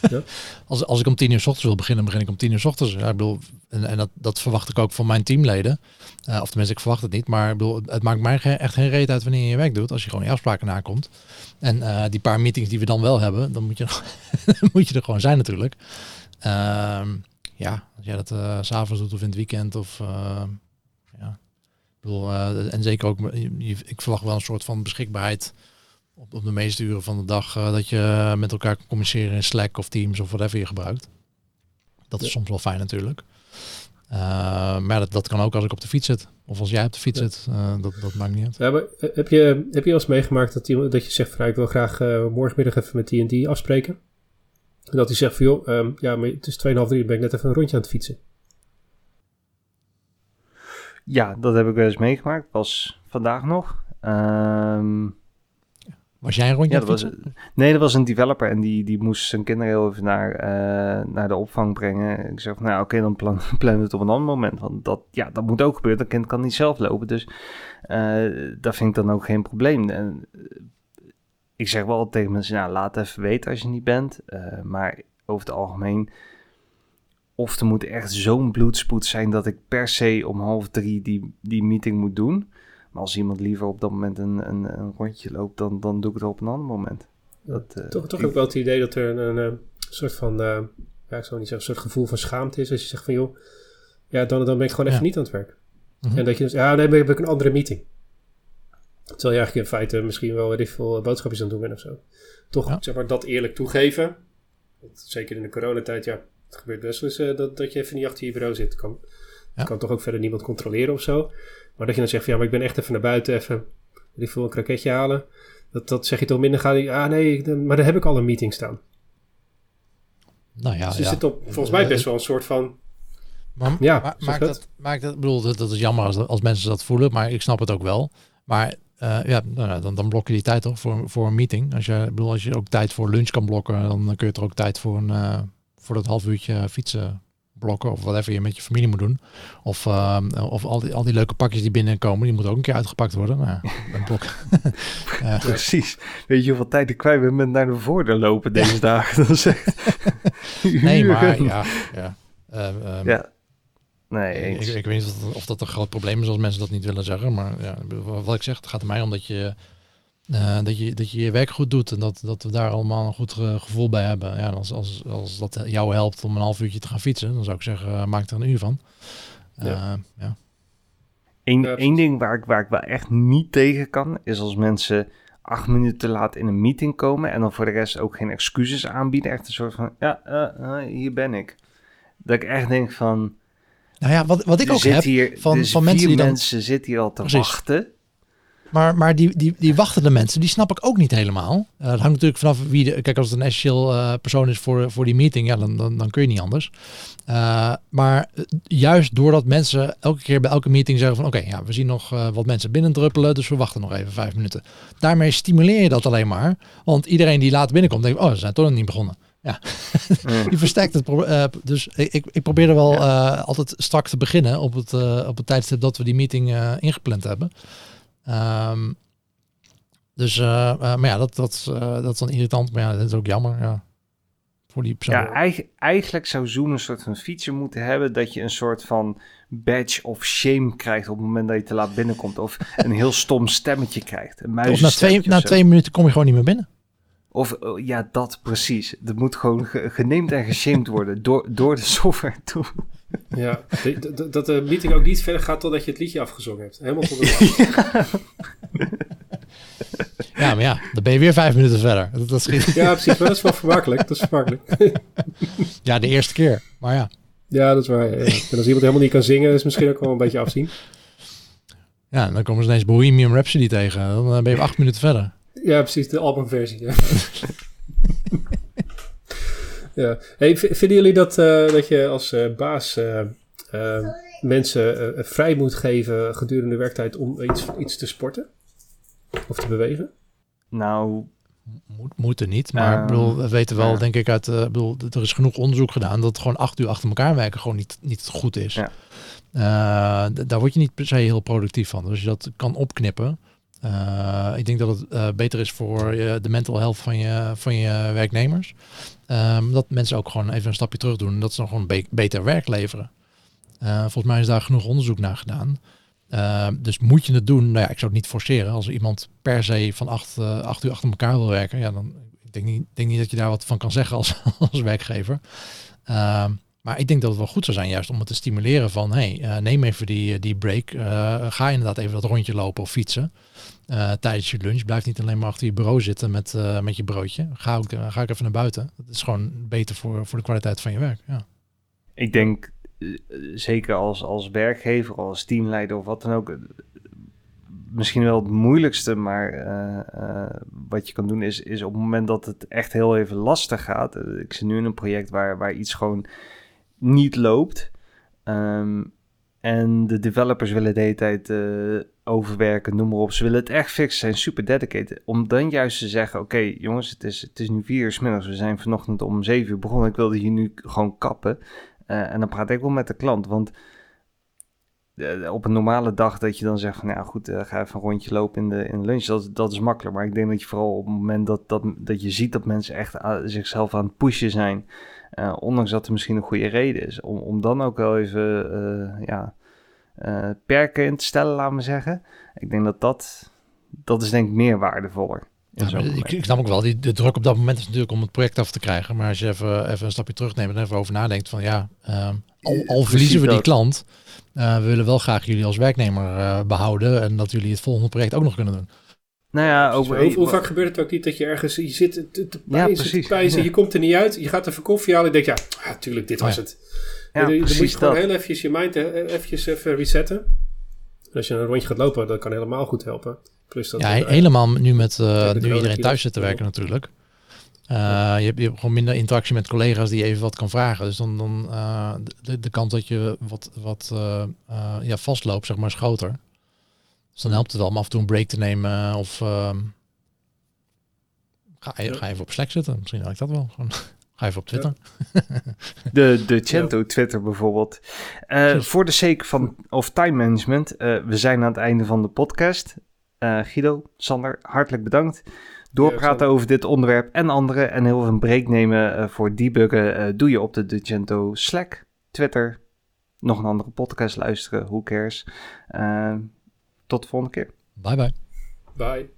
[LAUGHS] Als, als ik om tien uur s ochtends wil beginnen, begin ik om tien uur s ochtends. Ik bedoel, en, en dat, dat verwacht ik ook van mijn teamleden. Eh, of tenminste, ik verwacht het niet. Maar ik bedoel, het maakt mij geen- echt geen reet uit wanneer je je werk doet. Als je gewoon je afspraken nakomt. En eh, die paar meetings die we dan wel hebben, dan moet je, [LAUGHS] moet je er gewoon zijn natuurlijk. Ehm, ja, als jij dat s s'avonds doet of in het weekend of... Ik bedoel, en zeker ook, ik verwacht wel een soort van beschikbaarheid op, op de meeste uren van de dag eh, dat je met elkaar kan communiceren in Slack of Teams of whatever je gebruikt. Dat is Ja. soms wel fijn natuurlijk. Eh, maar dat, dat kan ook als ik op de fiets zit. Of als jij op de fiets Ja. zit. Eh, dat, dat maakt niet uit. Ja, maar heb je, heb je wel eens meegemaakt dat, iemand, dat je zegt van nou, ik wil graag eh, morgenmiddag even met die en die afspreken? En dat hij zegt van joh, ehm, ja, maar het is 2,5 uur, ben ik net even een rondje aan het fietsen. Ja, dat heb ik wel eens meegemaakt. Was vandaag nog. Ehm, Was jij een rondje ja, dat was, nee, dat was een developer en die, die moest zijn kinderen heel even naar, eh, naar de opvang brengen. Ik zeg nou oké, dan plan, [LAUGHS] plan het op een ander moment. Want dat, ja, dat moet ook gebeuren. Dat kind kan niet zelf lopen. Dus eh dat vind ik dan ook geen probleem. En, eh, ik zeg wel tegen mensen, nou, laat even weten als je niet bent. Maar over het algemeen, of er moet echt zo'n bloedspoed zijn dat ik per se om half drie die, die meeting moet doen. Maar als iemand liever op dat moment een, een, een rondje loopt, dan, dan doe ik het op een ander moment. Dat, eh, Toch, toch ik- ook wel het idee dat er een, een, eh, soort van, eh, ja, ik zou niet zeggen, een soort gevoel van schaamte is. Als je zegt van joh, ja, dan, dan ben ik gewoon even Ja. niet aan het werk. Mhm. En dat je dus, ja, nee, dan heb ik een andere meeting. Terwijl je eigenlijk in feite misschien wel weet ik veel boodschapjes aan het doen bent of zo. Toch, Ja. zeg maar, dat eerlijk toegeven. Want zeker in de coronatijd, ja, het gebeurt best wel eens eh, dat, dat je even niet achter je bureau zit. Kan, Ja. kan toch ook verder niemand controleren of zo. Maar dat je dan zegt van, ja, maar ik ben echt even naar buiten, even, ik veel, een kraketje halen. Dat, dat zeg je toch minder gaan. Ah nee, dan, maar daar heb ik al een meeting staan. Nou ja, dus er ja. zit op, volgens mij best wel een soort van, Maar, Ja, maar, maakt dat. dat, maakt dat, ik bedoel, dat, dat is jammer als, als mensen dat voelen, maar ik snap het ook wel. Maar eh, ja, nou, dan, dan blok je die tijd toch voor, voor een meeting. Als je, bedoel, als je ook tijd voor lunch kan blokken, dan kun je er ook tijd voor, een, eh, voor dat half uurtje fietsen blokken of whatever je met je familie moet doen. Of, eh, of al, die, al die leuke pakjes die binnenkomen, die moeten ook een keer uitgepakt worden. Nou, ja, [LAUGHS] een blok. [LAUGHS] Precies. Weet je hoeveel tijd ik kwijt ben met naar de voordeur lopen deze dagen? [LAUGHS] Dat. Nee, maar ja, ja. Eh, ehm, Ja. Nee, Ik, eens. ik weet niet of dat, of dat een groot probleem is als mensen dat niet willen zeggen. Maar ja, wat ik zeg, het gaat er mij om dat je, eh, dat je, dat je je werk goed doet. En dat, dat we daar allemaal een goed eh, gevoel bij hebben. Ja, en als, als, als dat jou helpt om een half uurtje te gaan fietsen, dan zou ik zeggen, eh, maak er een uur van. Ja. ja. ja. Eén Ja, één precies. ding waar ik, waar ik wel echt niet tegen kan, is als mensen acht minuten te laat in een meeting komen en dan voor de rest ook geen excuses aanbieden. Echt een soort van, ja, eh, eh, hier ben ik. Dat ik echt denk van, Nou ja, wat, wat ik ook heb, hier, van- dus van mensen vier die dan- mensen zitten hier al te Precies. wachten. Maar, maar die, die, die wachtende mensen, die snap ik ook niet helemaal. Eh dat hangt natuurlijk vanaf wie de. Kijk, als het een essentieel eh, persoon is voor, voor die meeting, ja, dan, dan, dan kun je niet anders. Eh, maar juist doordat mensen elke keer bij elke meeting zeggen van oké, ja, we zien nog wat mensen binnendruppelen, dus we wachten nog even vijf minuten. Daarmee stimuleer je dat alleen maar. Want iedereen die laat binnenkomt, denkt, oh, ze zijn toch nog niet begonnen. Mm. [LAUGHS] Die versterkt het. dus ik, ik- ik probeer er wel altijd strak te beginnen op het, eh, op het tijdstip dat we die meeting ingepland hebben. Ehm, dus, eh, eh, maar ja, dat, dat, eh, dat is dan irritant. Maar ja, dat is ook jammer. Ja. Voor die persoon. Ja, eigen- eigenlijk zou Zoom een soort van feature moeten hebben dat je een soort van badge of shame krijgt op het moment dat je te laat binnenkomt. Of [LAUGHS] een heel stom stemmetje krijgt. Een of na twee, na twee minuten kom je gewoon niet meer binnen. Of ja, dat precies. Dat moet gewoon ge- geneemd en geshamed worden door, door de software toe. Ja, dat- dat- dat de meeting ook niet verder gaat totdat je het liedje afgezongen hebt. Helemaal tot het [LAUGHS] Ja, maar ja, dan ben je weer vijf minuten verder. Dat, dat schiet- Ja, precies. Maar dat is wel vermakelijk. Dat is vermakelijk. [LAUGHS] ja, de eerste keer. Maar ja, Ja, dat is waar. ja. En als iemand helemaal niet kan zingen, is het misschien ook wel een beetje afzien. ja dan komen ze ineens Bohemian Rhapsody tegen. Dan eh, ben je acht minuten verder. Ja, precies, de albumversie. Ja. [LAUGHS] ja. Hey, vinden jullie dat, eh, dat je als eh, baas eh, mensen eh, vrij moet geven gedurende de werktijd om iets, iets te sporten? Of te bewegen? Nou, Moet, moeten niet, maar ik Ehm, bedoel, we weten wel, ja. denk ik, uit, eh, ik bedoel, er is genoeg onderzoek gedaan dat gewoon acht uur achter elkaar werken gewoon niet, niet goed is. Ja. Eh, daar word je niet per se heel productief van. Dus als je dat kan opknippen, eh, ik denk dat het eh, beter is voor je, de mental health van je, van je werknemers. Ehm, dat mensen ook gewoon even een stapje terug doen en dat ze dan gewoon be- beter werk leveren. Eh, volgens mij is daar genoeg onderzoek naar gedaan. Uh, dus moet je het doen? Nou ja, ik zou het niet forceren. Als iemand per se van acht, acht uur achter elkaar wil werken, ja, dan ik denk niet, denk niet dat je daar wat van kan zeggen als, [LAUGHS] als werkgever. Maar ik denk dat het wel goed zou zijn, juist om het te stimuleren van, hey, uh, neem even die, die break. Uh, ga inderdaad even dat rondje lopen of fietsen tijdens je lunch. Blijf niet alleen maar achter je bureau zitten met, met je broodje. Ga ook, ga ook even naar buiten. Dat is gewoon beter voor, voor de kwaliteit van je werk. Ja. Ik denk zeker als, als werkgever, als teamleider of wat dan ook, misschien wel het moeilijkste, maar wat je kan doen is, is op het moment dat het echt heel even lastig gaat. Ik zit nu in een project waar, waar iets gewoon niet loopt. Um, en de developers willen de hele tijd uh, overwerken, noem maar op. Ze willen het echt fixen, zijn super dedicated. Om dan juist te zeggen, oké jongens, het is, het is nu vier uur s middags. We zijn vanochtend om zeven uur begonnen. Ik wilde hier nu gewoon kappen. Uh, en dan praat ik wel met de klant, want uh, op een normale dag dat je dan zegt van, ja goed, ga even een rondje lopen in de, in lunch, dat, dat is makkelijk. Maar ik denk dat je vooral op het moment dat, dat, dat je ziet dat mensen echt zichzelf aan het pushen zijn, uh, ondanks dat er misschien een goede reden is, om, om dan ook wel even, ja, perken in te stellen, laat me zeggen. Ik denk dat dat, dat is denk ik meer waardevoller. Ja, ik, ik snap ook wel, die, de druk op dat moment is natuurlijk om het project af te krijgen. Maar als je even, even een stapje terugneemt en even over nadenkt van ja, uh, al, al verliezen we die klant, uh, we willen wel graag jullie als werknemer uh, behouden en dat jullie het volgende project ook nog kunnen doen. Nou ja, ook, hoe, hoe, vaak gebeurt het ook niet dat je ergens, je zit te, te pijzen, ja, te pijzen ja. je komt er niet uit, je gaat even koffie halen en denk ja, ah, tuurlijk, dit was ja. het. Ja, dan, dan moet je gewoon dat. heel eventjes je mind eventjes even resetten. En als je een rondje gaat lopen, dat kan helemaal goed helpen. Plus dat ja, helemaal nu met uh, nu iedereen thuis zit te werken natuurlijk. Uh, je, hebt, je hebt gewoon minder interactie met collega's die je even wat kan vragen. Dus dan, dan uh, de, de kans dat je wat, wat uh, ja, vastloopt, zeg maar, is groter. Dus dan helpt het wel om af en toe een break te nemen. Of ga, je, ga even op Slack zitten. Misschien had ik dat wel. Gewoon. [LAUGHS] Ga even op Twitter. Ja. [LAUGHS] De, de Cento ja. Twitter bijvoorbeeld. Uh, voor de sake van of time management. Uh, we zijn aan het einde van de podcast. Uh, Guido, Sander, hartelijk bedankt. Doorpraten ja, over dit onderwerp en andere. En heel veel een break nemen voor debuggen. doe je op de Decento Slack, Twitter. Nog een andere podcast luisteren. Who cares? Tot de volgende keer. Bye bye. Bye.